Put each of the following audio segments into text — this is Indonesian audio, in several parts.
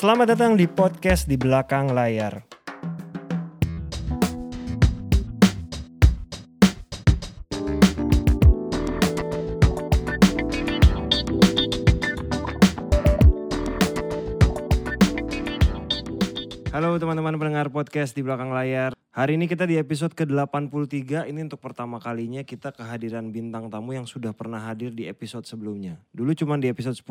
Selamat datang di podcast di belakang layar. Halo teman-teman pendengar podcast di belakang layar. Hari ini kita di episode ke-83. Ini untuk pertama kalinya kita kehadiran bintang tamu yang sudah pernah hadir di episode sebelumnya. Dulu cuma di episode 10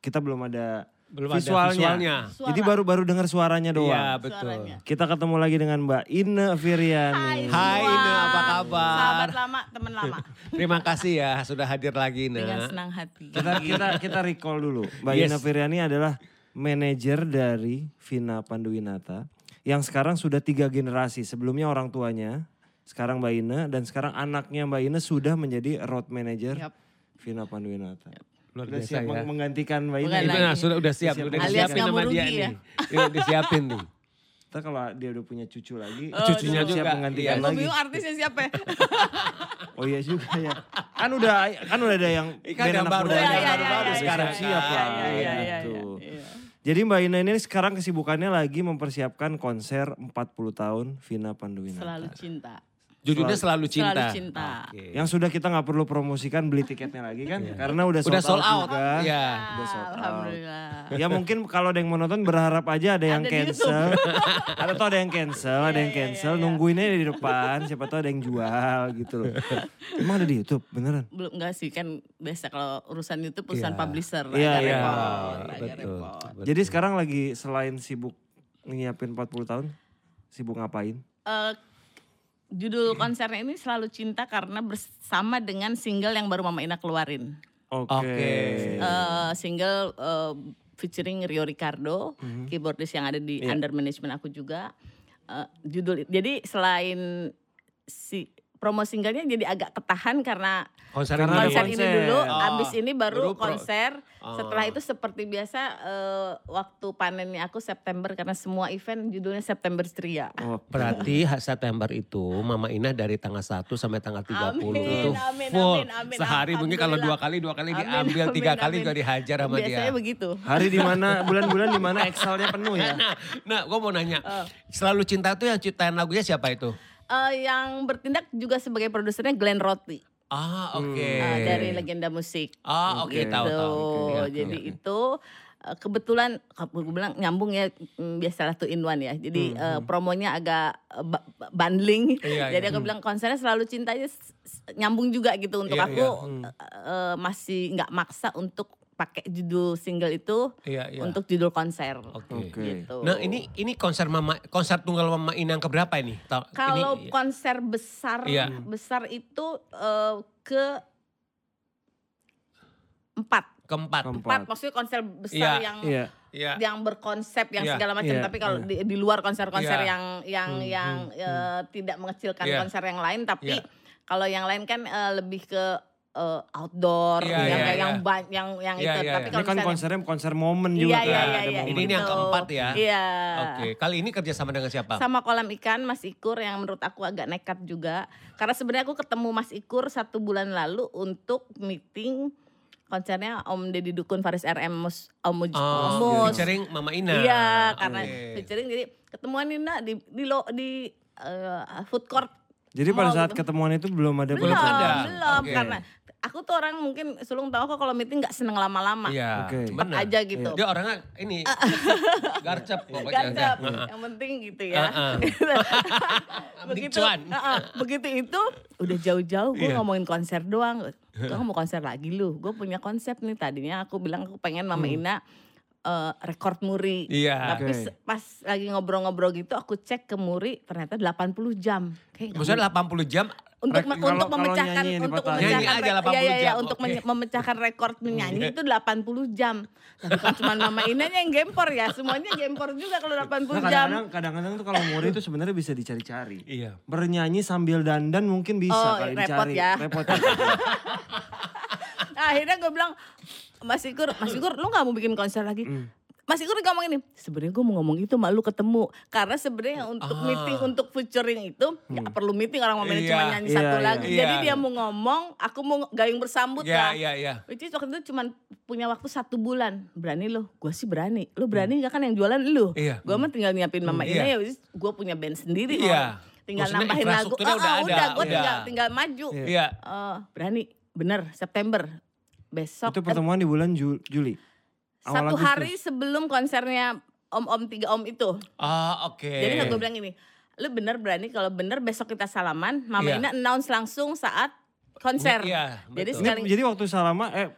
kita belum ada Belum visualnya. ada visualnya. Suara. Jadi baru-baru dengar suaranya doang. Iya betul. Suaranya. Kita ketemu lagi dengan Mbak Ine Viriani. Hai, semua. Ine, apa kabar? Sahabat lama, teman lama. Terima kasih ya sudah hadir lagi Dengan Ina. senang hati. Kita kita kita recall dulu. Mbak Yes. Ine Viriani adalah manajer dari Vina Panduwinata yang sekarang sudah tiga generasi. Sebelumnya orang tuanya, sekarang Mbak Ine dan sekarang anaknya Mbak Ine sudah menjadi road manager Yap. Vina Panduwinata. Luar Udah biasa siap ya. meng- menggantikan Mbak Ine. Bukan Itu nah, sudah udah siap, Siap. udah disiapin sama dia nih. ya. Udah disiapin nih. Ntar kalau dia udah punya cucu lagi, Oh, Cucunya iya. siap juga. menggantikan Iya. Lagi. bingung artisnya siapa ya? Oh iya juga ya. Kan udah kan udah ada yang Ikan band anak baru, muda yang yang baru-baru udah sekarang. siap Iya, lah Iya, iya, iya, gitu. iya. Jadi Mbak Ina ini sekarang kesibukannya lagi mempersiapkan konser 40 tahun Vina Panduwinata. Selalu cinta. Judulnya selalu cinta. Selalu cinta. Oke. Yang sudah kita nggak perlu promosikan beli tiketnya lagi kan karena udah sold, Udah sold out. juga. Iya. Udah sold out. Alhamdulillah. Ya mungkin kalau ada yang mau nonton berharap aja ada yang Ada cancel. ada tuh ada yang cancel, ada yang Iya, iya, cancel. iya, iya. Nungguin aja di depan, siapa tahu ada yang jual gitu loh. Emang ada di YouTube beneran? Belum enggak sih kan biasa kalau urusan itu perusahaan Iya. publisher. Iya, agak iya. repot, agak Betul. repot. Jadi sekarang lagi selain sibuk nyiapin 40 tahun, sibuk ngapain? Eh, judul konsernya ini selalu cinta karena bersama dengan single yang baru Mama Ina keluarin. Oke. Oke. Eh, single eh, featuring Rio Ricardo, Mhm. keyboardis yang ada di Iya. under management aku juga. Eh, judul jadi selain si promo singlenya jadi agak ketahan karena Konser Karena ini. konser ini konser. dulu, Oh, abis ini baru, baru pro- konser. Oh. Setelah itu seperti biasa eh, waktu panennya aku September karena semua event judulnya September Ceria. Oh, Berarti September itu Mama Ina dari tanggal 1 sampai tanggal 30 Amin, itu amin, full. amin, amin. Sehari mungkin kalau dua kali, dua kali Amin, diambil, amin, tiga kali amin. juga dihajar sama Biasanya dia. begitu. hari di mana bulan-bulan di mana Excelnya penuh ya? Nah, nah gue mau nanya. Oh. Selalu cinta tuh yang ciptain lagunya siapa itu? Eh, yang bertindak juga sebagai produsernya Glenn Roti Ah, oke. eh, dari legenda musik. Ah, oke, Oke. tahu tahu. Tuh, Oke, oke, jadi oke. itu eh, kebetulan gue bilang nyambung ya mm, biasalah tuh in one ya. Jadi eh, promonya agak eh, bundling. Hmm, Iya, jadi iya. aku bilang konsernya selalu cinta aja s- s- nyambung juga gitu untuk Iya, aku iya. eh, eh, masih nggak maksa untuk pakai judul single itu Iya, iya. untuk judul konser. Oke. Oke. Gitu. Nah ini ini konser mama konser tunggal mama ini yang keberapa ini? Kalau ini, konser besar Iya. besar itu eh, ke empat. keempat. Keempat. Empat maksudnya konser besar Iya, yang Iya. Iya. yang berkonsep yang Iya, segala macam iya, tapi kalau iya. di, di luar konser-konser Iya. yang yang Hmm, yang hmm, eh, tidak mengecilkan Iya. konser yang lain tapi Iya. kalau yang lain kan eh, lebih ke eh, outdoor Iya, yang iya, kayak iya. yang ban- yang yang Iya, itu iya, tapi iya. Ini kalau kan misalnya- konsernya konser momen Iya, juga iya, kan. iya, ada iya, momen. Ini yang gitu. keempat ya? Iya. Oke, kali ini kerja sama dengan siapa? Sama kolam ikan Mas Ikur yang menurut aku agak nekat juga. Karena sebenarnya aku ketemu Mas Ikur satu bulan lalu untuk meeting konsernya Om Deddy Dukun Faris RM Mus Om Muj Oh, Mus. featuring Mama Ina. Iya, karena Oke. featuring jadi ketemuan Nina di di lo di eh, food court. Jadi pada saat gitu. ketemuan itu belum ada Belum, Belum ada. belum Oke. karena aku tuh orang mungkin sulung tahu kok kalau meeting nggak seneng lama-lama. Iya, benar. aja gitu. Dia orangnya ini garcep pokoknya. Gancap. Heeh. Yang penting gitu ya. Heeh. begitu cuan. heeh, begitu itu udah jauh-jauh gue Iya. ngomongin konser doang. Gue mau konser lagi lu. Gue punya konsep nih tadinya aku bilang aku pengen Mama Ina eh, rekor muri. Iya. Tapi se- pas lagi ngobrol-ngobrol gitu aku cek ke muri ternyata 80 jam. Kayak Maksudnya 80 jam untuk Rek- kalau- untuk kalau memecahkan yang untuk memecahkan aja rek- 80 iya, iya, iya, jam, untuk menye- memecahkan rekor menyanyi itu 80 jam. Tapi kan cuma Mama Inanya yang gempor ya, semuanya gempor juga kalau 80 Nah, jam. kadang-kadang kadang-kadang tuh kalau muri itu sebenarnya bisa dicari-cari. Iya. Bernyanyi sambil dandan mungkin bisa Oh, kali repot dicari. ya. Repot. Nah, akhirnya gue bilang, Mas Ikur, Mas Ikur, lu gak mau bikin konser lagi? Hmm. Mas Ikur ngomong ini, sebenarnya gue mau ngomong itu malu ketemu. Karena sebenarnya untuk Ah. meeting, untuk featuring itu, nggak perlu meeting orang mau Iya, cuma nyanyi iya, satu iya. lagu. Iya. Jadi dia mau ngomong, aku mau gayung bersambut Iya, lah. iya, iya. Which is waktu itu cuma punya waktu satu bulan. Berani lo? Gue sih berani. Lo berani nggak kan yang jualan lu? Iya. Gue mah tinggal nyiapin Mama Hmm, Ina iya. ya gue punya band sendiri. Iya. Tinggal Maksudnya nambahin lagu. infrastrukturnya udah ada, udah gue udah. tinggal, tinggal maju. Iya. Iya. Eh, berani, bener September. Besok Itu pertemuan di bulan Ju- Juli. Awal satu Agustus. hari sebelum konsernya Om-Om Tiga Om itu. Ah, oke. Jadi gue bilang ini, lu bener berani kalau bener besok kita salaman, Mama Iya. Ina announce langsung saat konser. Iya, Jadi betul. Ini sekali jadi waktu salama eh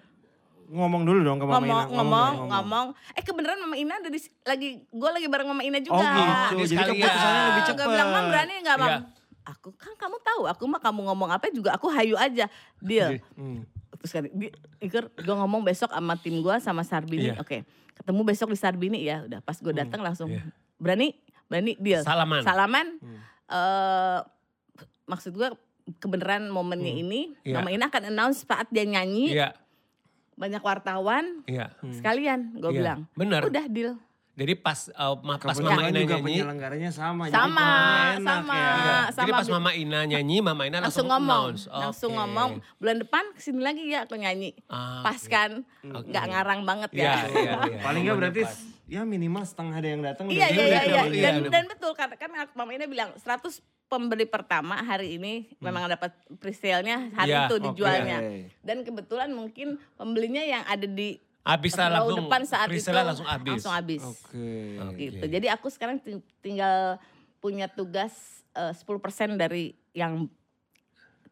ngomong dulu dong ke Mama ngomong, Ina. ngomong, dong, ngomong, Eh kebenaran Mama Ina ada di lagi, gue lagi bareng Mama Ina juga. Oh Jadi gitu. Jadi sekalian. keputusannya lebih cepat. Gue bilang, Mam berani gak Mam? Iya. Aku kan kamu tahu, aku mah kamu ngomong apa juga aku hayu aja. Deal. Hmm. Terus kan, Iker, gue ngomong besok sama tim gue sama Sarbini. Iya. Oke, ketemu besok di Sarbini ya. Udah pas gue datang langsung, iya. berani, berani, deal. Salaman. Salaman. Hmm. eh maksud gue kebenaran momennya ini, Iya. Mama Ina akan announce saat dia nyanyi, Iya. banyak wartawan, Iya. sekalian gue Iya. bilang. Bener. Udah deal. Jadi pas uh, ma- pas Kebetulan Mama Ina juga nyanyi, penyelenggaranya sama. jadi Sama, enak sama. ya. Iya. sama Jadi pas Mama Ina nyanyi, Mama Ina langsung, langsung ngomong, announce. langsung ngomong bulan depan ke sini lagi ya aku nyanyi. Ah, Pas kan, nggak ngarang banget Iya, ya. iya, iya. Paling nggak Momen berarti depan. ya minimal setengah ada yang datang. Iya udah iya iya iya iya, dan, iya. dan betul kan kan Mama Ina bilang 100 pembeli pertama hari ini memang dapat presale-nya hari Iya, itu dijualnya. Dan kebetulan mungkin pembelinya yang ada di Habis lah langsung, depan saat itu langsung habis. Langsung habis. Oke. Oke. Gitu. Jadi aku sekarang ting- tinggal punya tugas eh, 10% dari yang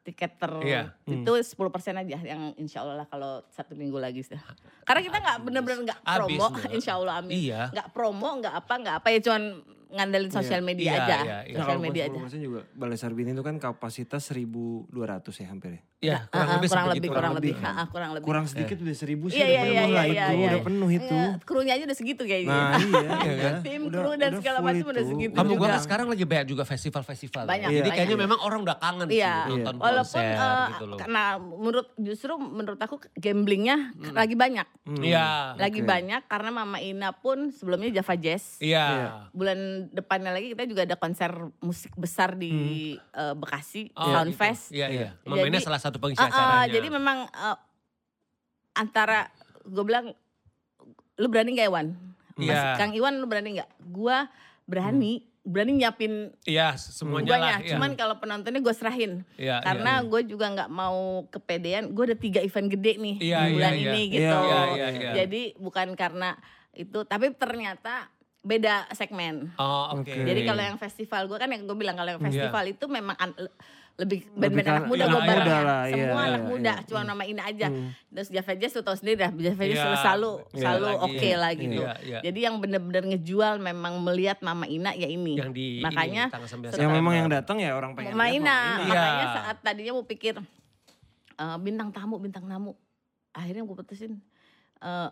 tiket ter Iya. itu 10% aja yang insya Allah lah kalau satu minggu lagi sih. Karena kita nggak bener-bener nggak promo, Mbak. insya Allah amin. Iya. Nggak promo, nggak apa, nggak apa ya cuman ngandelin sosial media Iya, aja, iya, iya. Nah, sosial media aja. 10% juga Balai Sarbini itu kan kapasitas 1200 ya hampir ya. Iya, Ah, kurang ah, lebih kurang lebih, itu. kurang lebih, lebih. Ah, ah, kurang lebih. Kurang sedikit udah 1000 sih Iya, udah iya, penuh iya, lah iya, itu, iya, udah iya. penuh itu. Iya, krunya aja udah segitu kayaknya. Nah iya, Iya kan? Tim Udah- kru dan udah segala macam udah itu. segitu Kamu juga. gua kan sekarang lagi banyak juga festival-festival. Banyak, Jadi banyak. kayaknya memang orang udah kangen sih Iya, nonton walaupun konser eh, gitu loh. karena menurut justru menurut aku gamblingnya lagi banyak, Hmm. Iya. lagi oke. banyak karena Mama Ina pun sebelumnya Java Jazz. Iya. Bulan depannya lagi kita juga ada konser musik besar di eh, Bekasi Oh, Soundfest. gitu. Iya, iya. Mama Ina salah satu pengisi Ah, ah, acaranya. jadi memang eh, antara gue bilang lu berani nggak Iwan? Mas Iya. Kang Iwan lu berani nggak? Gua berani, berani nyiapin Iya, semuanya lah. guanya. Iya. Cuman kalau penontonnya gue serahin. Iya, Karena iya. gue juga nggak mau kepedean. Gue ada tiga event gede nih Iya, iya, bulan iya. ini Iya, gitu. iya, iya, iya. Jadi bukan karena itu, tapi ternyata beda segmen. Oh, oke. Oke. Jadi kalau yang festival gue kan yang gue bilang kalau yang Iya. festival itu memang an- lebih ke anak muda gue muda bareng ya. lah, iya, Semua iya, anak muda, iya. cuma nama ini aja. Hmm. Terus Java Jazz tuh tau sendiri dah, Java Jazz Iya, selalu iya, selalu oke lah gitu. Iya, iya. Jadi yang bener-bener ngejual memang melihat Mama Ina ya ini. Yang di Makanya ini, tanggal 9 Yang memang yang datang ya orang pengen Mama Ina. Mama Ina. Makanya Iya. saat tadinya mau pikir eh, bintang tamu, bintang tamu. Akhirnya gue putusin. eh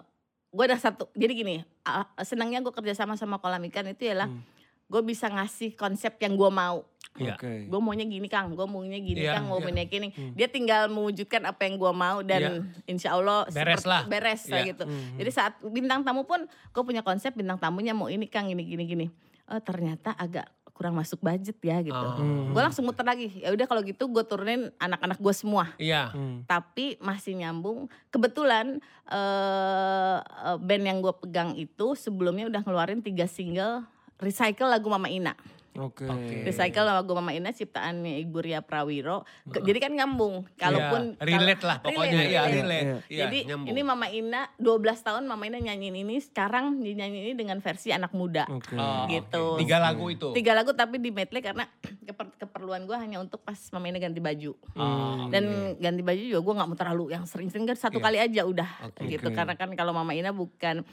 gue ada satu. Jadi gini, ah, senangnya gue kerja sama sama kolam ikan itu ialah Hmm. Gue bisa ngasih konsep yang gue mau. Iya. Oke. Gue maunya gini Kang, gue maunya gini Iya, Kang, gue maunya gini. Hmm. Dia tinggal mewujudkan apa yang gue mau dan insya Allah Beres seperti- lah. beres lah Iya. gitu. Hmm. Jadi saat bintang tamu pun gue punya konsep bintang tamunya mau ini Kang, gini gini gini. Oh ternyata agak kurang masuk budget ya gitu. Oh. Hmm. Gue langsung muter lagi. Ya udah kalau gitu gue turunin anak-anak gue semua. Iya. Hmm. Tapi masih nyambung. Kebetulan eh eh, band yang gue pegang itu sebelumnya udah ngeluarin tiga single recycle lagu Mama Ina. Oke. Oke. Recycle lagu Mama Ina ciptaannya Ibu Ria Prawiro. Ke- Jadi kan nyambung. Kalaupun Iya, relate lah pokoknya iya relate. relate. Iya. Iya, Jadi nyambung. ini Mama Ina 12 tahun Mama Ina nyanyiin ini sekarang dinyanyiin ini dengan versi anak muda. Oke. Oh, gitu. oke. Tiga lagu itu. Tiga lagu tapi di medley karena keper- keperluan gue hanya untuk pas Mama Ina ganti baju. Oh, Dan ganti baju juga gue nggak mau terlalu yang sering-sering kan satu Iya. kali aja udah Oke. gitu. Oke. Karena kan kalau Mama Ina bukan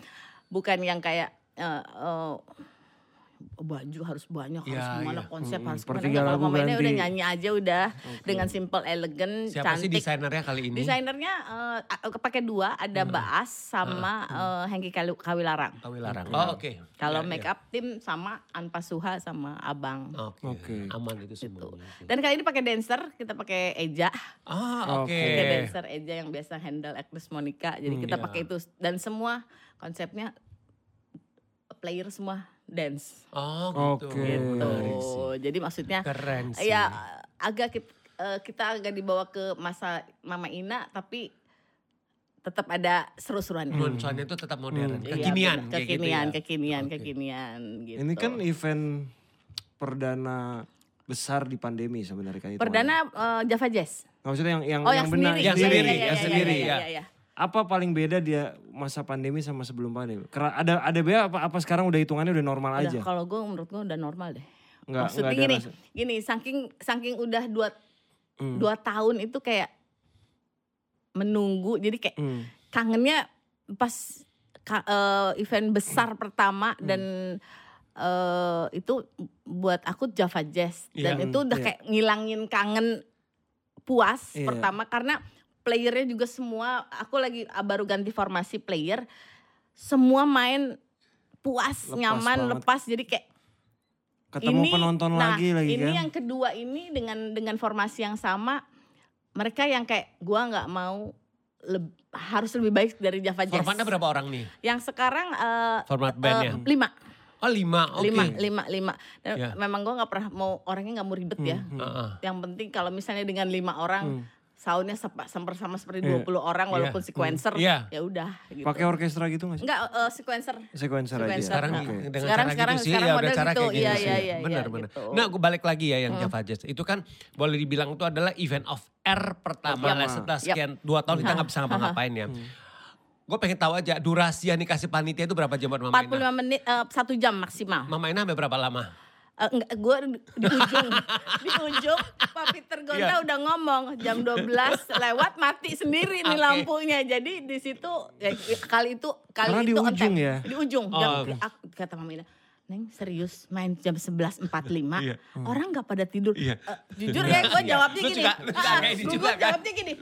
bukan yang kayak eh, eh, baju harus banyak Iya, harus gimana iya. konsep Mm-mm. harus gimana kalau Ina ganti. udah nyanyi aja udah dengan simple elegan Siapa sih cantik desainernya kali ini? Desainernya eh, a- pakai dua, ada Baas sama eh, Hengki Kawi- Kawilarang. Kawi Larang. Oh, oke. Kalau Iya, make up tim sama Anpa Suha sama Abang. iya. Oke. Oke. Aman itu Gitu. semuanya. Dan kali ini pakai dancer, kita pakai Eja, Ah, oke. Oke. pakai dancer Eja yang biasa handle actress Monica. Jadi Hmm, kita iya. pakai itu dan semua konsepnya player semua dance Oh, gitu. Oke. gitu. Jadi maksudnya Keren sih. ya agak kita, kita agak dibawa ke masa Mama Ina tapi tetap ada seru-seruannya. Nuansanya itu tetap modern, Iya, kekinian kayak gitu kekinian, ya. kekinian, Oke. kekinian gitu. Ini kan event perdana besar di pandemi sebenarnya kan itu. perdana eh, Java Jazz. Maksudnya yang yang Oh, yang, benar, sendiri. yang Iya, sendiri, yang sendiri, ya. iya, iya. Apa paling beda dia masa pandemi sama sebelum pandemi? Karena ada ada beda apa apa sekarang udah hitungannya udah normal Udah, aja? kalau gue menurut gue udah normal deh. Nggak Maksudnya nggak ada gini, rasa- gini saking saking udah dua Hmm. dua tahun itu kayak menunggu, jadi kayak Hmm. kangennya pas ka- eh, event besar pertama Hmm. dan eh, itu buat aku Java Jazz dan Iya. itu udah Iya. kayak ngilangin kangen puas Iya. pertama karena playernya juga semua aku lagi ah, baru ganti formasi player semua main puas Lepas nyaman banget. lepas jadi kayak Ketemu ini penonton nah, lagi lagi ini kan? yang kedua ini dengan dengan formasi yang sama mereka yang kayak gua nggak mau leb- harus lebih baik dari Java Jazz Formatnya berapa orang nih? yang sekarang eh, Format bandnya? lima Oh lima, oke. lima lima lima dan Ya. memang gua nggak pernah mau orangnya nggak mau ribet ya Hmm, hmm. Heeh. yang penting kalau misalnya dengan lima orang Hmm. Soundnya sepa- sama sama seperti Iya. 20 orang walaupun sequencer Iya. ya udah gitu. Pakai orkestra gitu nggak sih? enggak eh, sequencer Sequencer aja. Sequencer. Sekarang Oke. dengan Sekarang- cara sekarang- gitu sih, sekarang ya udah cara gitu. kayak gitu Iya, sih. iya, iya, benar, iya, benar. gitu. Nah, gue balik lagi ya yang Java Jazz. Itu kan boleh dibilang itu adalah event of air pertama lah setelah Yap. sekian dua tahun kita nggak bisa ngapa-ngapain ya. Gue pengen tahu aja durasi yang dikasih panitia itu berapa jam buat Mama Ina? 45 menit eh, satu jam maksimal Mama Ina sampai berapa lama? Eh, enggak, gue di ujung, di ujung Pak Peter Gonta Iya. udah ngomong jam 12 lewat mati sendiri nih Oke. lampunya. Jadi di situ ya, kali itu kali Karena di itu on ujung time. ya? Di ujung. Oh, Jam, oke. aku, kata Mama Ina, Neng serius main jam 11.45 Iya. orang nggak pada tidur. Iya. Eh, jujur ya gue Iya. jawabnya gini. juga- Ah, juga kan? jawabnya gini.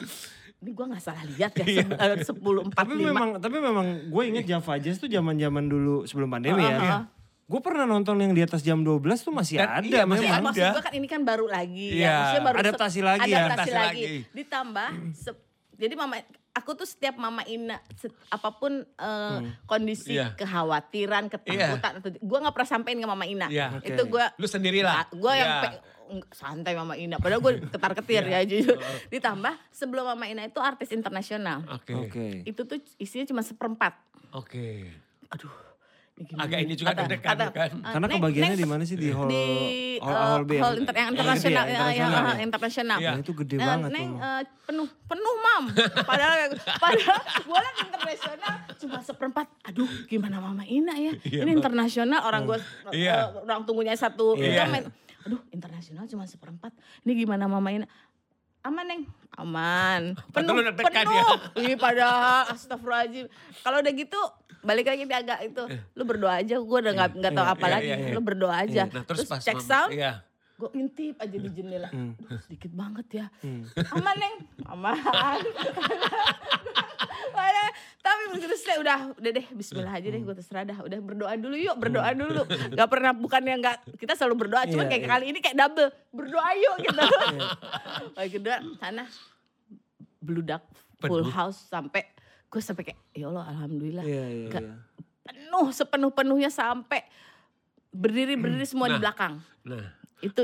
Ini gue gak salah lihat ya Iya. eh, 10.45. Tapi memang tapi memang gue inget Java Jazz tuh zaman-zaman dulu sebelum pandemi ah, ya. ah. Gue pernah nonton yang di atas jam 12 tuh masih Dan ada iya, masih Ya, memang. maksud ada. gue kan ini kan baru lagi Iya. ya. Maksudnya baru Adaptasi lagi ya. adaptasi Adaptasi lagi. lagi. Ditambah se- jadi mama aku tuh setiap mama Ina se- apa pun eh, kondisi Iya. kekhawatiran, ketakutan atau gue nggak pernah sampein ke mama Ina. Iya. Oke. Itu gue Lu sendirilah. gue yang Iya. pe- nggak, santai mama Ina. Padahal gue ketar-ketir ya jujur. Ditambah sebelum mama Ina itu artis internasional. Oke. Oke. Itu tuh isinya cuma seperempat. Oke. Aduh. Gimana Agak ini juga deg-degan kata, kan. eh, Karena kebagiannya di mana sih di hall di hall, eh, hall B hall inter- yang yang internasional ya, ya, ya, internasional ya, ya. internasional. Iya. Nah, itu gede Eh, banget Neng tuh. eh, penuh penuh mam. Padahal padahal gue liat internasional cuma seperempat. Aduh gimana mama Ina ya? Iya, Ini internasional orang gue Iya. orang tunggunya satu Iya. main. Aduh internasional cuma seperempat. Ini gimana mama Ina? Aman neng, aman. Penuh, penuh. ya. Padahal astagfirullahaladzim. Kalau udah gitu balik lagi agak itu. Lu berdoa aja, gue udah nggak nggak tahu Iya, apa iya, lagi. iya, iya. Lu berdoa aja. Nah, terus, terus, pas cek Mama- sound, Iya. Gue intip aja di jendela. Hmm. Duh, sedikit banget ya. Hmm. Aman neng, aman. Tapi begitu selesai udah udah deh Bismillah aja deh gue terserah dah udah berdoa dulu yuk berdoa dulu Gak pernah bukan yang nggak kita selalu berdoa cuman Iya, kayak iya. kali ini kayak double berdoa yuk gitu Lagi kedua sana bludak full Penuh. house sampai gue sampai kayak ya Allah alhamdulillah Iya, iya, Ke- iya. penuh sepenuh penuhnya sampai berdiri berdiri semua di Nah. belakang Nah, itu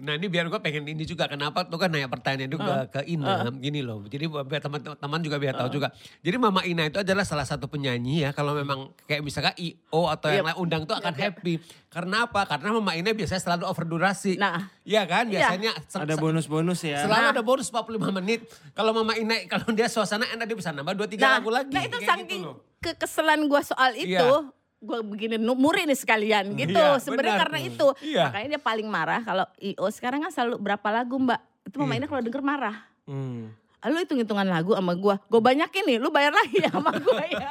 Nah ini biar gue pengen ini juga kenapa tuh kan nanya pertanyaan juga ke Ina gini loh. Jadi biar teman-teman juga biar tahu juga. Jadi Mama Ina itu adalah salah satu penyanyi ya kalau memang kayak misalkan IO atau yang lain undang tuh akan Yep, yep. happy. Karena apa? Karena Mama Ina biasanya selalu over durasi. Nah. Iya kan? Iya. Biasanya se- Ada bonus-bonus ya. Selalu Nah. ada bonus 45 menit. Kalau Mama Ina kalau dia suasana enak dia bisa nambah 2 3 nah, lagu lagi. nah itu Kayak saking gitu loh. kekesalan gue soal itu Iya. Gue begini muri nih sekalian gitu Iya, sebenarnya benar. karena itu Iya. makanya dia paling marah kalau IO sekarang kan selalu berapa lagu mbak itu Iya. mama ini kalau denger marah Hmm. Ah, lu hitung hitungan lagu sama gua gue banyakin nih lu bayar lagi ya sama gua ya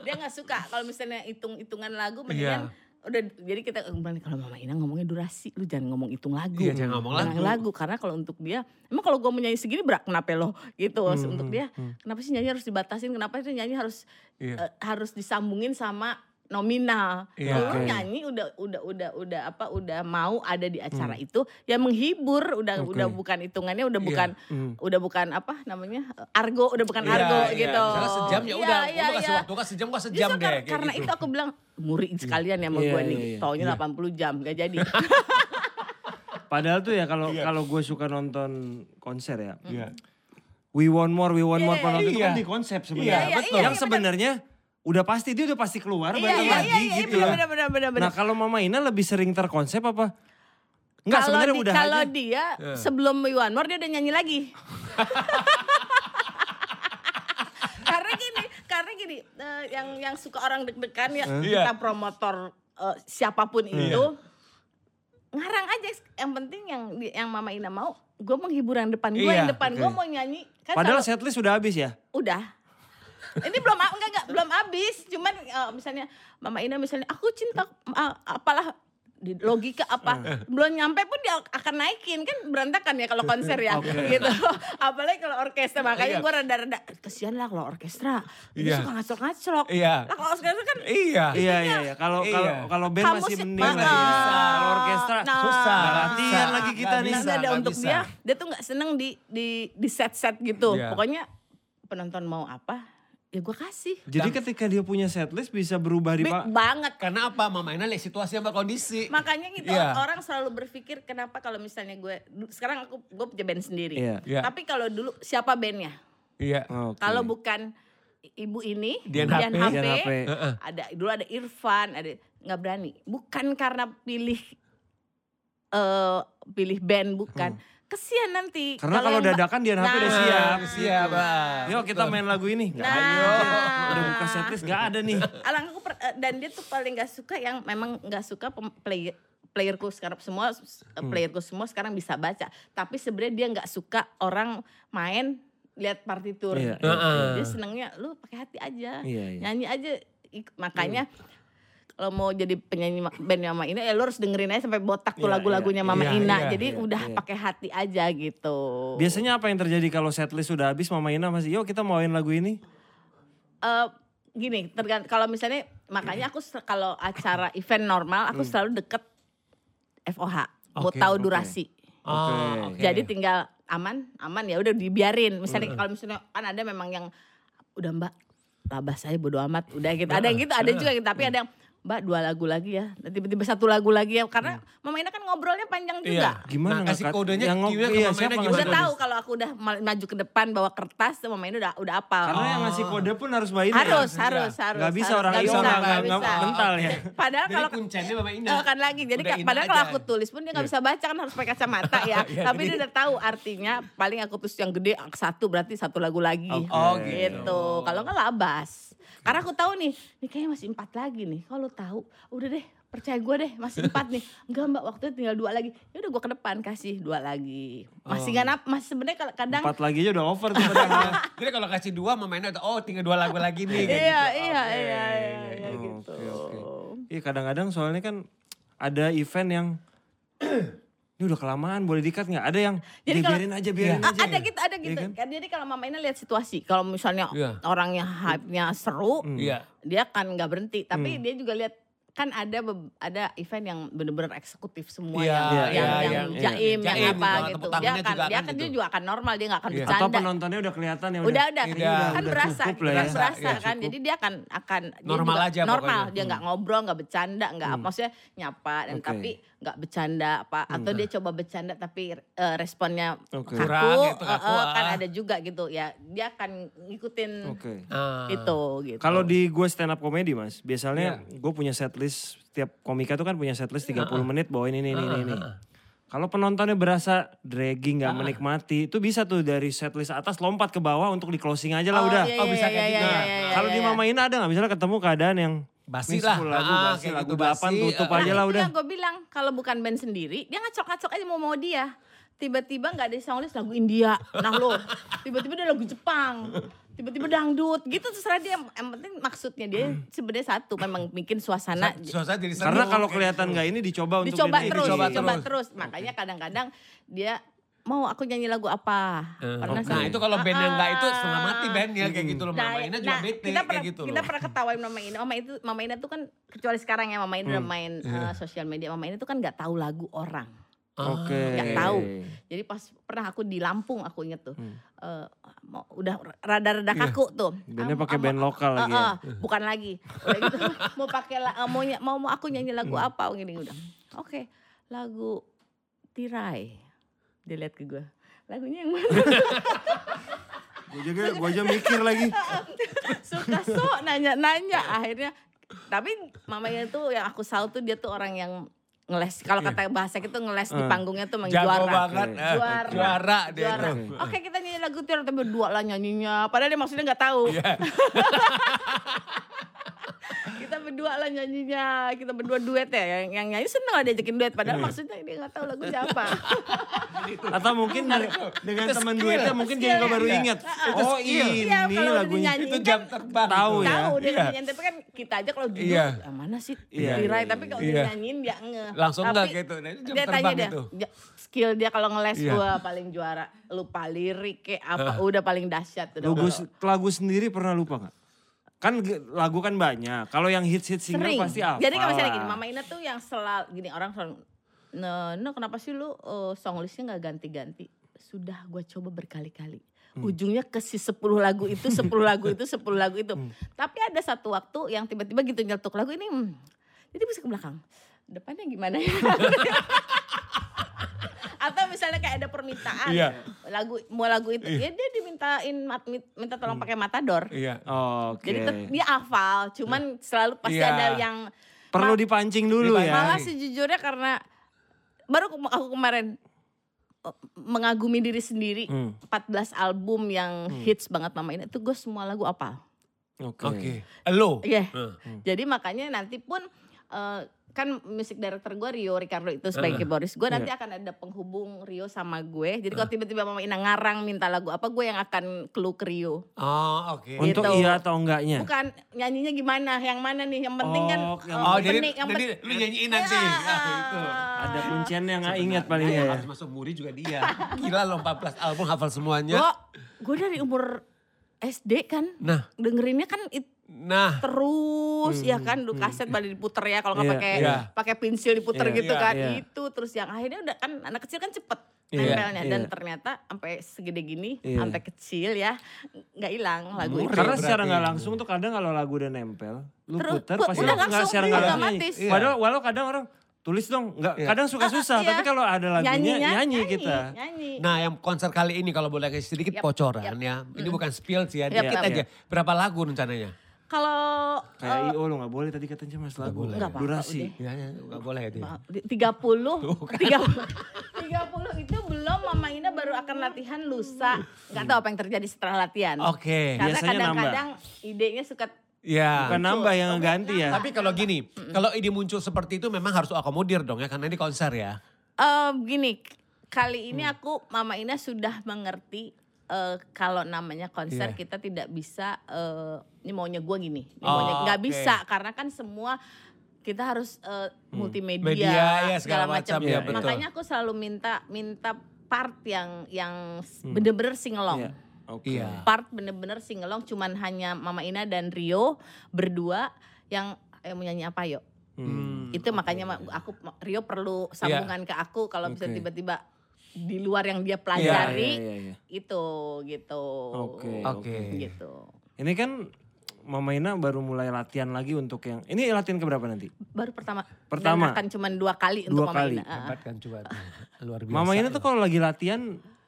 dia nggak suka kalau misalnya hitung hitungan lagu mendingan Iya. udah jadi kita kembali kalau mama Ina ngomongnya durasi lu jangan ngomong hitung lagu Iya, jangan ngomong Jangan lagu. karena kalau untuk dia emang kalau gua mau nyanyi segini berat kenapa lo gitu Hmm, untuk dia kenapa sih nyanyi harus dibatasin kenapa sih nyanyi harus Iya. eh, harus disambungin sama nominal. Kalau lu nyanyi udah udah udah udah apa udah mau ada di acara itu ya menghibur udah Oke. udah bukan hitungannya udah Iya. bukan Hmm. udah bukan apa namanya argo udah bukan Iya, argo iya. gitu. Misalnya sejam ya Iya, udah, iya, gua kasih iya. waktu kan sejam gua sejam Justru deh. kar- kayak karena gitu. itu aku bilang muri sekalian ya sama Iya, gue iya, nih. iya. Taunya 80 jam gak jadi. Padahal tuh ya kalau Iya. kalau gue suka nonton konser ya. Iya. We want more, we want more Iya, penonton itu iya. kan di konsep sebenarnya. betul. Yang sebenarnya udah pasti dia udah pasti keluar Iya, balik iya, lagi iya, iya, gitu. benar, benar, benar, benar. Nah kalau Mama Ina lebih sering terkonsep apa? Enggak sebenarnya di- udah kalau dia sebelum We Want More dia udah nyanyi lagi. karena gini, karena gini, eh, yang yang suka orang deg-degan ya Iya. kita promotor eh, siapa pun itu ngarang aja. Yang penting yang yang Mama Ina mau, gue menghibur yang depan gue, Iya, yang depan gue oke. mau nyanyi. Kan Padahal setlist sudah habis ya? udah. Ini belum enggak enggak belum habis, cuman eh, misalnya Mama Ina misalnya aku cinta ah, apalah di logika apa belum nyampe pun dia akan naikin kan berantakan ya kalau konser ya Oke. gitu apalagi kalau orkestra makanya Iya. gue rada-rada kesian lah kalau orkestra Iya. dia suka ngacok-ngacok Iya. lah kalau orkestra kan Iya. Iya iya iya. Kalau Iya. kalau kalau band kamu masih sih- mending lah ya. Kalau orkestra nah, susah. Nggak latihan lagi kita nih. Nah, ada untuk bisa. dia dia tuh nggak seneng di di di set-set gitu Iya. pokoknya penonton mau apa ya gue kasih Jadi ketika dia punya setlist bisa berubah di Pak. banget Karena apa? Mama Ina lihat situasi sama kondisi. Makanya gitu Iya. orang selalu berpikir kenapa kalau misalnya gue sekarang aku gue punya band sendiri. Iya. Iya. Tapi kalau dulu siapa bandnya? Iya. Oke. Kalau bukan ibu ini Dian Dian HP. HP, Dian HP. Ada dulu ada Irfan, ada nggak berani. Bukan karena pilih eh pilih band bukan. Kesian nanti. Karena kalau dadakan Dian HP udah Nah. siap. Siap, Bang. Yuk kita main lagu ini. Nggak Nah. ayo. Udah buka setlist gak ada nih. Alang aku per- eh, dan dia tuh paling nggak suka yang memang nggak suka player playerku sekarang semua Hmm. playerku semua sekarang bisa baca tapi sebenarnya dia nggak suka orang main lihat partitur Iya, iya. dia senengnya lu pakai hati aja Iya, iya. nyanyi aja makanya kalau mau jadi penyanyi band Mama Ina ya lu harus dengerin aja sampai botak tuh Iya, lagu-lagunya iya, Mama iya, Ina iya, jadi iya, udah iya. pakai hati aja gitu Biasanya apa yang terjadi kalau setlist sudah habis Mama Ina masih yuk kita main lagu ini. eh gini, tergantung kalau misalnya makanya aku kalau acara event normal aku selalu deket FOH, mau Oke, tahu oke. durasi. Oh, Oke. oke. Jadi tinggal aman, aman ya udah dibiarin. Misalnya kalau misalnya kan ada memang yang udah Mbak labah saya bodo amat, udah gitu. Ada yang gitu, ada juga gitu. Tapi ada yang Mbak dua lagu lagi ya, Dan tiba-tiba satu lagu lagi ya. Karena Mama Ina kan ngobrolnya panjang Iya. juga. Gimana Nah, kasih kodenya yang ngo- gimana ke iya, Mama siapa Ina gimana? Udah tahu kalau aku udah ma- maju ke depan bawa kertas, tuh Mama Ina udah udah apal. Karena yang ngasih kode pun harus Mbak Ina. harus, ya? harus, harus. Nggak bisa harus. orang Nggak itu bisa, mental ya. Padahal Jadi kalau kuncennya Mama Ina. Eh, kan lagi. Jadi Udah Ina padahal kalau aku tulis pun dia nggak bisa baca kan harus pakai kacamata ya. Iya, Tapi dia udah tahu artinya paling aku tulis yang gede satu berarti satu lagu lagi. Oh, gitu. Kalau nggak labas. Karena aku tahu nih, nih kayaknya masih empat lagi nih. Kalau tahu, udah deh percaya gue deh masih empat nih. Enggak mbak waktu itu tinggal dua lagi. Ya udah gue ke depan kasih dua lagi. Masih nggak nap, masih sebenarnya kalau kadang. Empat lagi aja udah over tuh padahal. Jadi kalau kasih dua Mama Ina oh tinggal dua lagu lagi nih. Iya, gitu. iya, Oke. iya, iya, iya, Oh, gitu. Iya kadang-kadang soalnya kan ada event yang ini udah kelamaan boleh dikat nggak? Ada yang Jadi "Ya, kalau- biarin aja biarin Ah, aja. ada gitu, ada gitu. kan? Kan Jadi kalau Mama Ina lihat situasi, kalau misalnya Iya. orangnya hype-nya seru, Iya. dia kan nggak berhenti. Hmm. Tapi dia juga lihat kan ada ada event yang benar-benar eksekutif semua Iya, yang iya, yang, iya, yang iya. jaim, Jaim yang gitu, apa tepuk gitu. Dia tangannya akan juga dia akan kan dia gitu. juga akan normal, dia nggak akan Iya. Atau bercanda. penontonnya udah kelihatan ya Udah udah, Udah, kan udah berasa, cukup lah ya. kan berasa Iya, kan. Jadi dia akan akan dia Normal juga aja normal. pokoknya. Hmm. Dia nggak ngobrol, nggak bercanda, nggak apa maksudnya nyapa dan Oke. tapi nggak bercanda apa atau dia coba bercanda tapi eh, responnya Oke. kaku, Kurang gitu, eh, kaku, kan ah. ada juga gitu ya. Dia akan ngikutin. Ah. itu gitu. Kalau di gue stand up comedy mas, biasanya Iya. gue punya setlist, setiap komika tuh kan punya setlist 30 menit bawain ini, ini, ini, ini. Ah. Kalau penontonnya berasa dragging, nggak menikmati, itu bisa tuh dari setlist atas lompat ke bawah untuk di closing aja lah Oh, udah. iya, Oh, bisa iya, kayak iya, gitu. iya, Nah, iya, kalau iya, di iya. Mama Ina ada nggak misalnya ketemu keadaan yang Basi "Nih, lah. 10 lagu Ah, basi, lagu gitu, 8 basi. tutup Ah, aja lah itu udah. yang gue bilang kalau bukan band sendiri dia ngacok-ngacok aja mau mau dia tiba-tiba nggak ada songlist lagu India nah lo tiba-tiba dia lagu Jepang tiba-tiba dangdut gitu terserah dia yang penting maksudnya dia sebenarnya satu memang bikin suasana Suasana jadi seru. Karena kalau kelihatan nggak ini dicoba untuk dicoba ini, terus dicoba dicoba, terus. terus makanya kadang-kadang dia mau aku nyanyi lagu apa Eh, pernah Nah sih. itu kalau band yang enggak itu setengah Ah. mati bandnya kayak gitu loh. Mama Ina juga nah, bete kita pernah, kayak gitu Kita loh. pernah ketawain Mama Ina. Mama itu Mama Ina tuh kan kecuali sekarang ya Mama Ina Hmm. udah main Iya. eh, sosial media. Mama Ina tuh kan nggak tahu lagu orang. Oke. Nggak tahu. Jadi pas pernah aku di Lampung aku inget tuh. eh, mau udah rada-rada kaku tuh. Hmm. Iya. Bandnya pakai band lokal eh, lagi ya? eh, bukan lagi. Udah gitu mau pakai eh, mau mau mau aku nyanyi lagu Hmm. apa gini udah. Oke, lagu Tirai. Dia lihat ke gue. Lagunya yang mana? Gue juga, gue aja mikir lagi. suka sok nanya-nanya akhirnya tapi mamanya tuh yang aku salut tuh dia tuh orang yang ngeles kalau kata bahasa kita ngeles di Eh. panggungnya tuh Jago juara banget. Oke. eh, juara Juara dia juara. tuh. oke kita nyanyi lagu tiar tapi berdua lah nyanyinya padahal dia maksudnya nggak tahu Iya. kita berdua lah nyanyinya kita berdua duet ya yang, yang nyanyi seneng lah diajakin duet padahal maksudnya dia nggak tahu lagu siapa Atau mungkin dari- dengan teman duetnya mungkin dia juga baru Iya. ingat. Itu Oh skill. ini Iya, kalau udah lagunya. Itu kan jam terbang. Tahu ya. tahu dia Iya. nyanyiin tapi kan kita aja kalau Iya. "Ah, mana sih Iya, Tirai iya, tapi kalau iya. dia nyanyiin dia nge Langsung nggak gitu. Nah, itu jam dia tanya dia itu. "Ja- skill dia kalau ngeles Iya. gua paling juara lupa lirik kayak apa udah paling dahsyat udah lagu sendiri pernah lupa nggak? Kan lagu kan banyak. Kalau yang hits-hits single sering pasti apa? jadi kalau misalnya gini Mama Ina tuh yang selalu gini orang selalu no, no kenapa sih lu uh, song listnya nggak ganti-ganti sudah gua coba berkali-kali Hmm. ujungnya ke si 10 lagu itu 10 lagu itu 10 lagu itu Hmm. tapi ada satu waktu yang tiba-tiba gitu nyetuk lagu ini hmm, jadi bisa ke belakang depannya gimana ya atau misalnya kayak ada permintaan Iya. lagu mau lagu itu ya dia dimintain mat- minta tolong pakai matador Iya. Oh, Oke. jadi dia hafal cuman selalu pasti Iya. ada yang Perlu dipancing dulu ya. malah sejujurnya karena baru aku, kemarin eh, mengagumi diri sendiri Hmm. 14 album yang hits banget mama ini itu gue semua lagu apal Oke. Oke. Lo. Iya. Hmm. jadi makanya nanti pun eh, kan musik director gue Rio Ricardo itu sebagai Eh, keyboardist gue nanti akan ada penghubung Rio sama gue jadi kalau tiba-tiba mama Ina ngarang minta lagu apa gue yang akan clue ke Rio Oh, oke. Untuk Gitu. iya atau enggaknya? bukan nyanyinya gimana yang mana nih yang penting kan Oh, yang- eh, Oh, jadi, yang jadi pen- lu nyanyiin nanti. Ya. Ah, itu. Ada kuncian yang nggak ingat paling Yang ya. harus masuk muri juga dia. Gila lo 14 album hafal semuanya. Gue gue dari umur SD kan Nah, dengerinnya kan it- nah. terus ya kan dulu kaset balik diputer ya kalau nggak Iya, pakai iya. pakai pensil diputer Iya, gitu iya, kan iya. itu terus yang akhirnya udah kan anak kecil kan cepet Iya, nempelnya dan iya. ternyata sampai segede gini Iya. sampai kecil ya nggak hilang lagu itu Murah. Karena berarti. secara nggak langsung tuh kadang kalau lagu udah nempel, lu Terus, puter pu- pasti udah lu nggak langsung, secara nggak langsung otomatis. nyanyi. Padahal walau kadang orang tulis dong, nggak Iya. kadang suka susah, iya. tapi kalau ada lagunya nyanyi, kita. nyanyi Nah yang konser kali ini kalau boleh kasih sedikit Yap, bocoran yap. ya. Ini bukan spill sih ya, Yap, dikit yap. aja. Berapa lagu rencananya? Kalau Kayak eh, IO lu nggak boleh tadi katanya mas lagu. boleh. Nggak apa-apa, Durasi. Ya, ya, nggak boleh dia. Ba- di- 30 30 30 itu belum Mama Ina baru akan latihan lusa. Nggak tahu apa yang terjadi setelah latihan. Oke. Karena Biasanya kadang-kadang idenya suka Ya. Bukan nambah yang ganti ya. Tapi kalau gini, kalau ide muncul seperti itu memang harus akomodir dong ya, karena ini konser ya. eh gini, kali ini Hmm. aku Mama Ina sudah mengerti eh, kalau namanya konser Iya. kita tidak bisa eh, ini maunya gue gini, ini Oh, maunya nggak oke. bisa karena kan semua kita harus multimedia Hmm. Media, ya, segala macam, ya, betul. Makanya aku selalu minta minta part yang yang Hmm. bener-bener singelong. Iya. Oke. Iya. Part bener-bener singelong cuman hanya Mama Ina dan Rio berdua yang eh, mau nyanyi apa yuk? Hmm. itu makanya ma- aku Rio perlu sambungan ke aku kalau bisa Oke. tiba-tiba di luar yang dia Iya, pelajari iya, iya, iya. itu gitu Oke, Oke. gitu Ini kan Mama Ina baru mulai latihan lagi untuk yang ini latihan keberapa nanti? baru pertama Pertama. dan akan cuma dua kali Dua untuk Mama kali. Ina. Hebat kan coba. Luar biasa. Mama Ina tuh kalau lagi latihan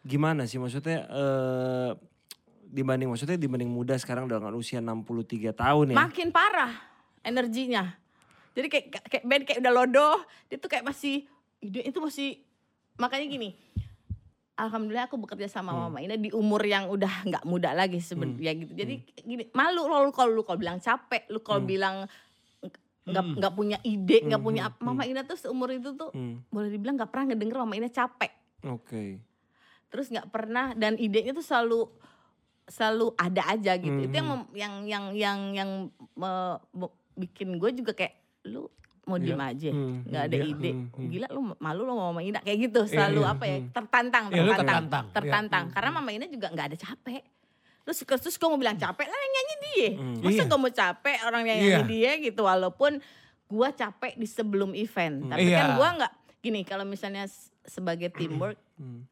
gimana sih maksudnya eh dibanding maksudnya dibanding muda sekarang dengan usia 63 tahun ya. makin parah energinya jadi kayak kayak band kayak udah lodoh dia tuh kayak masih ide itu masih makanya gini Alhamdulillah aku bekerja sama Hmm. Mama Ina di umur yang udah nggak muda lagi sebenarnya gitu. Jadi gini, malu lo lu kalau lu kalau bilang capek, lu kalau Hmm. bilang nggak nggak punya ide, nggak punya apa. Mama Ina tuh seumur itu tuh Hmm, boleh dibilang nggak pernah ngedenger Mama Ina capek. Oke. Terus nggak pernah dan idenya tuh selalu selalu ada aja gitu. Itu yang Hmm. yang yang yang yang me- me- bikin gue juga kayak lu mau diem aja, Hmm, nggak ada iya, ide, hmm, hmm. gila lu malu lo sama Mama Ina kayak gitu selalu iya, apa ya hmm. tertantang, Iya, lu tertantang, tertantang, iya. tertantang. Karena Mama Ina juga nggak ada capek. Terus terus gue mau bilang capek lah yang nyanyi dia, Hmm. masa Iya. gue mau capek orang yang Iya. nyanyi dia gitu walaupun gue capek di sebelum event, tapi kan Iya. gue nggak gini kalau misalnya sebagai teamwork Hmm,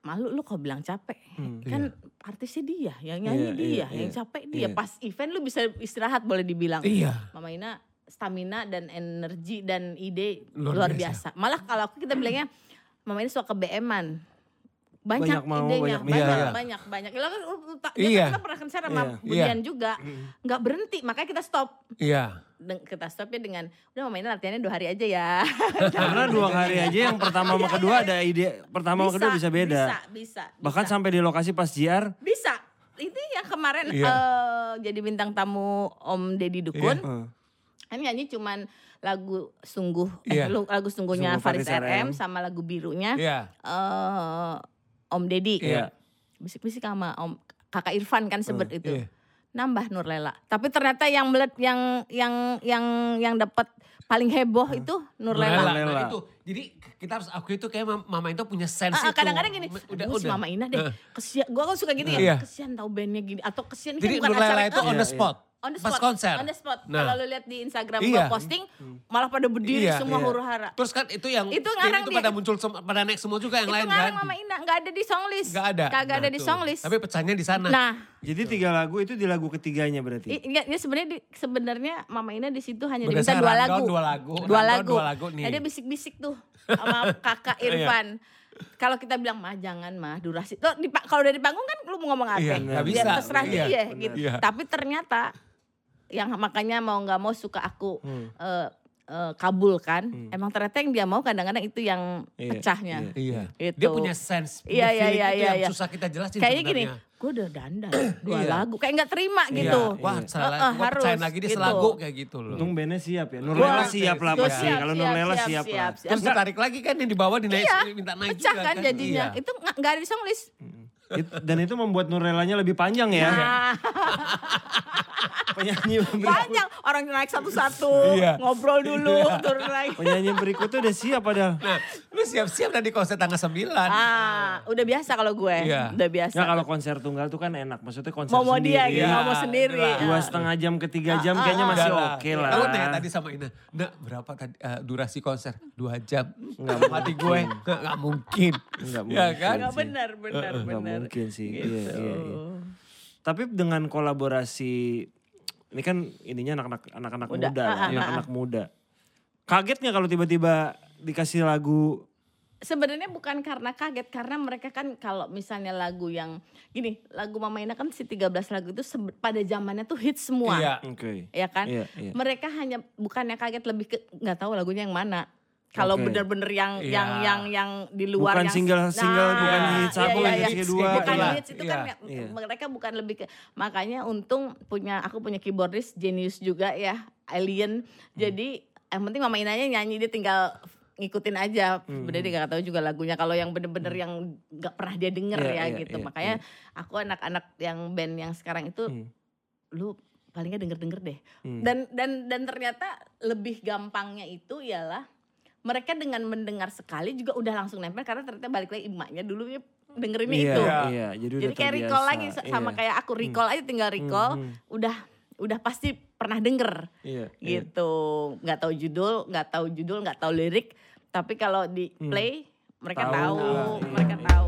malu lu kok bilang capek hmm. kan artisnya dia yang nyanyi Iya, dia iya, yang iya. capek dia Iya. pas event lu bisa istirahat boleh dibilang Iya. Mama Ina stamina dan energi dan ide Luar luar, biasa. biasa. malah kalau aku kita bilangnya Mama Ina suka ke BM-an banyak, Banyak mau, idenya, banyak banyak, minta. banyak, banyak, kan, uh, Iya. kan kita pernah konser sama Iya. Budian juga, nggak berhenti, makanya kita stop. Iya. Den- kita stopnya dengan udah mama ini latihannya dua hari aja ya. Karena dua hari aja yang pertama sama kedua ada ide, pertama sama kedua bisa beda. Bisa, bisa. Bahkan bisa. sampai di lokasi pas JR, bisa. Itu yang kemarin Iya. eh, jadi bintang tamu Om Deddy Dukun. eh, Kan nyanyi cuman lagu sungguh Iya. eh, lu- lagu sungguhnya Sungguh Faris Faris RM. RM sama lagu birunya Iya. eh, Om Deddy. Iya. Bisik-bisik sama Om Kakak Irfan kan sebut itu. Iya. Nambah Nurlela. Tapi ternyata yang melet yang yang yang yang dapat paling heboh itu Nurlela. Nurlela. Nah, itu. Jadi kita harus akui itu kayak mam- mama itu punya sense ah, itu. kadang-kadang gini, Udah, udah. Mama Ina deh, Heeh. kesian, gue kan suka gini Iya. ya, kesian tahu bandnya gini, atau kesian ini Jadi kan bukan Nurlela acara itu on Iya, the iya. On the Pas spot, konser. on the spot. Nah. Kalau lu lihat di Instagram Iya. gue posting, malah pada berdiri Iya, semua iya. huru hara. Terus kan itu yang Itu ngarang itu dia. pada muncul pada naik semua juga yang itu lain ngarang kan. Mama Ina, nggak ada di songlist. Gak ada. Kagak Nah, ada di tuh. songlist. Tapi pecahnya di sana. Nah, jadi tiga lagu itu di lagu ketiganya berarti. i- enggak, dia sebenarnya di- sebenarnya Mama Ina di situ hanya diminta Berdasarkan dua lagu. dua lagu, Dua lagu. dua lagu nih. Nah, dia bisik-bisik tuh sama kakak Iya. Irfan. Kalau kita bilang mah jangan mah durasi. Tuh, kalau udah di panggung kan lu mau ngomong apa? Iya, bisa. terserah Iya, dia benar. gitu. Iya. Tapi ternyata yang makanya mau nggak mau suka aku Hmm. eh, eh, kabul kan. Emang ternyata yang dia mau kadang-kadang itu yang Iya, pecahnya. Iya. Gitu. Dia punya sense, Iya, punya iya, feeling iya, itu iya, yang iya. susah kita jelasin Kayaknya gini, gue udah dandan dua Iya. lagu, kayak nggak terima Iya. gitu. Wah, Iya. salah. Eh, eh, gua percayain harus, lagi dia gitu. selagu kayak gitu loh. Untung bandnya siap ya. Nurlela Wah, siap lah siap, pasti. siap, Kalau siap, Nurlela siap, siap, siap, lah. siap. Terus ditarik lagi kan yang di bawah dinaik Iya, minta naik Pecah juga kan jadinya. Iya. Itu nggak nggak ada di songlist. It- dan itu membuat Nurelanya lebih panjang ya. Nah, Penyanyi panjang orang naik satu-satu, Iya. ngobrol dulu, turun lagi. penyanyi berikutnya udah siap padahal. Nah, lu siap-siap dari konser tanggal 9. Ah, udah biasa kalau gue, Iya. udah biasa. Nggak kalau konser tunggal tuh kan enak. Maksudnya konser mau mau dia sendiri. gitu, Iya, mau sendiri. iya. Dua Ah. setengah jam ke tiga jam Ah, kayaknya ah, masih oke lah. Aku tanya tadi sama Ina, Nak berapa tadi eh, durasi konser? Dua jam. Nggak Mati gue, nggak, nggak mungkin. Nggak Ya mungkin. kan? Benar, benar, benar. Mungkin sih. Gitu. Iya, iya, iya. Tapi dengan kolaborasi ini kan ininya anak-anak anak-anak Muda. muda, Ah, lah, ah, anak-anak muda. Kaget nggak kalau tiba-tiba dikasih lagu Sebenarnya bukan karena kaget, karena mereka kan kalau misalnya lagu yang gini, lagu Mama Ina kan si 13 lagu itu pada zamannya tuh hit semua. Iya. Oke. Ya kan? Iya, iya. Mereka hanya bukannya kaget lebih ke nggak tahu lagunya yang mana. Kalau Oke. bener-bener yang Iya. yang yang yang di luar Bukan yang single- single, bukan iya, hits satu, iya, hits iya. kedua, Bukan gitu hits itu kan Iya. nggak- Iya. mereka bukan lebih ke makanya untung punya aku punya keyboardist genius juga ya alien. Hmm. Jadi yang penting Mama Inanya nyanyi dia tinggal ngikutin aja. Hmm. Sebenarnya dia gak tahu juga lagunya. Kalau yang bener-bener yang nggak pernah dia denger Iya, ya iya, gitu. iya, Makanya aku anak-anak yang band yang sekarang itu Hmm. lu paling nggak denger-denger deh. Hmm. Dan dan dan ternyata lebih gampangnya itu ialah mereka dengan mendengar sekali juga udah langsung nempel karena ternyata balik lagi emaknya dulu ya dengerin Iya, itu. iya, jadi, Jadi kayak recall lagi sa- sama Iya. kayak aku recall aja tinggal recall hmm. udah udah pasti pernah denger Iya, iya. gitu. nggak tahu judul, nggak tahu judul, nggak tahu lirik, tapi kalau di Hmm. play mereka Tahu tahu, lah, iya.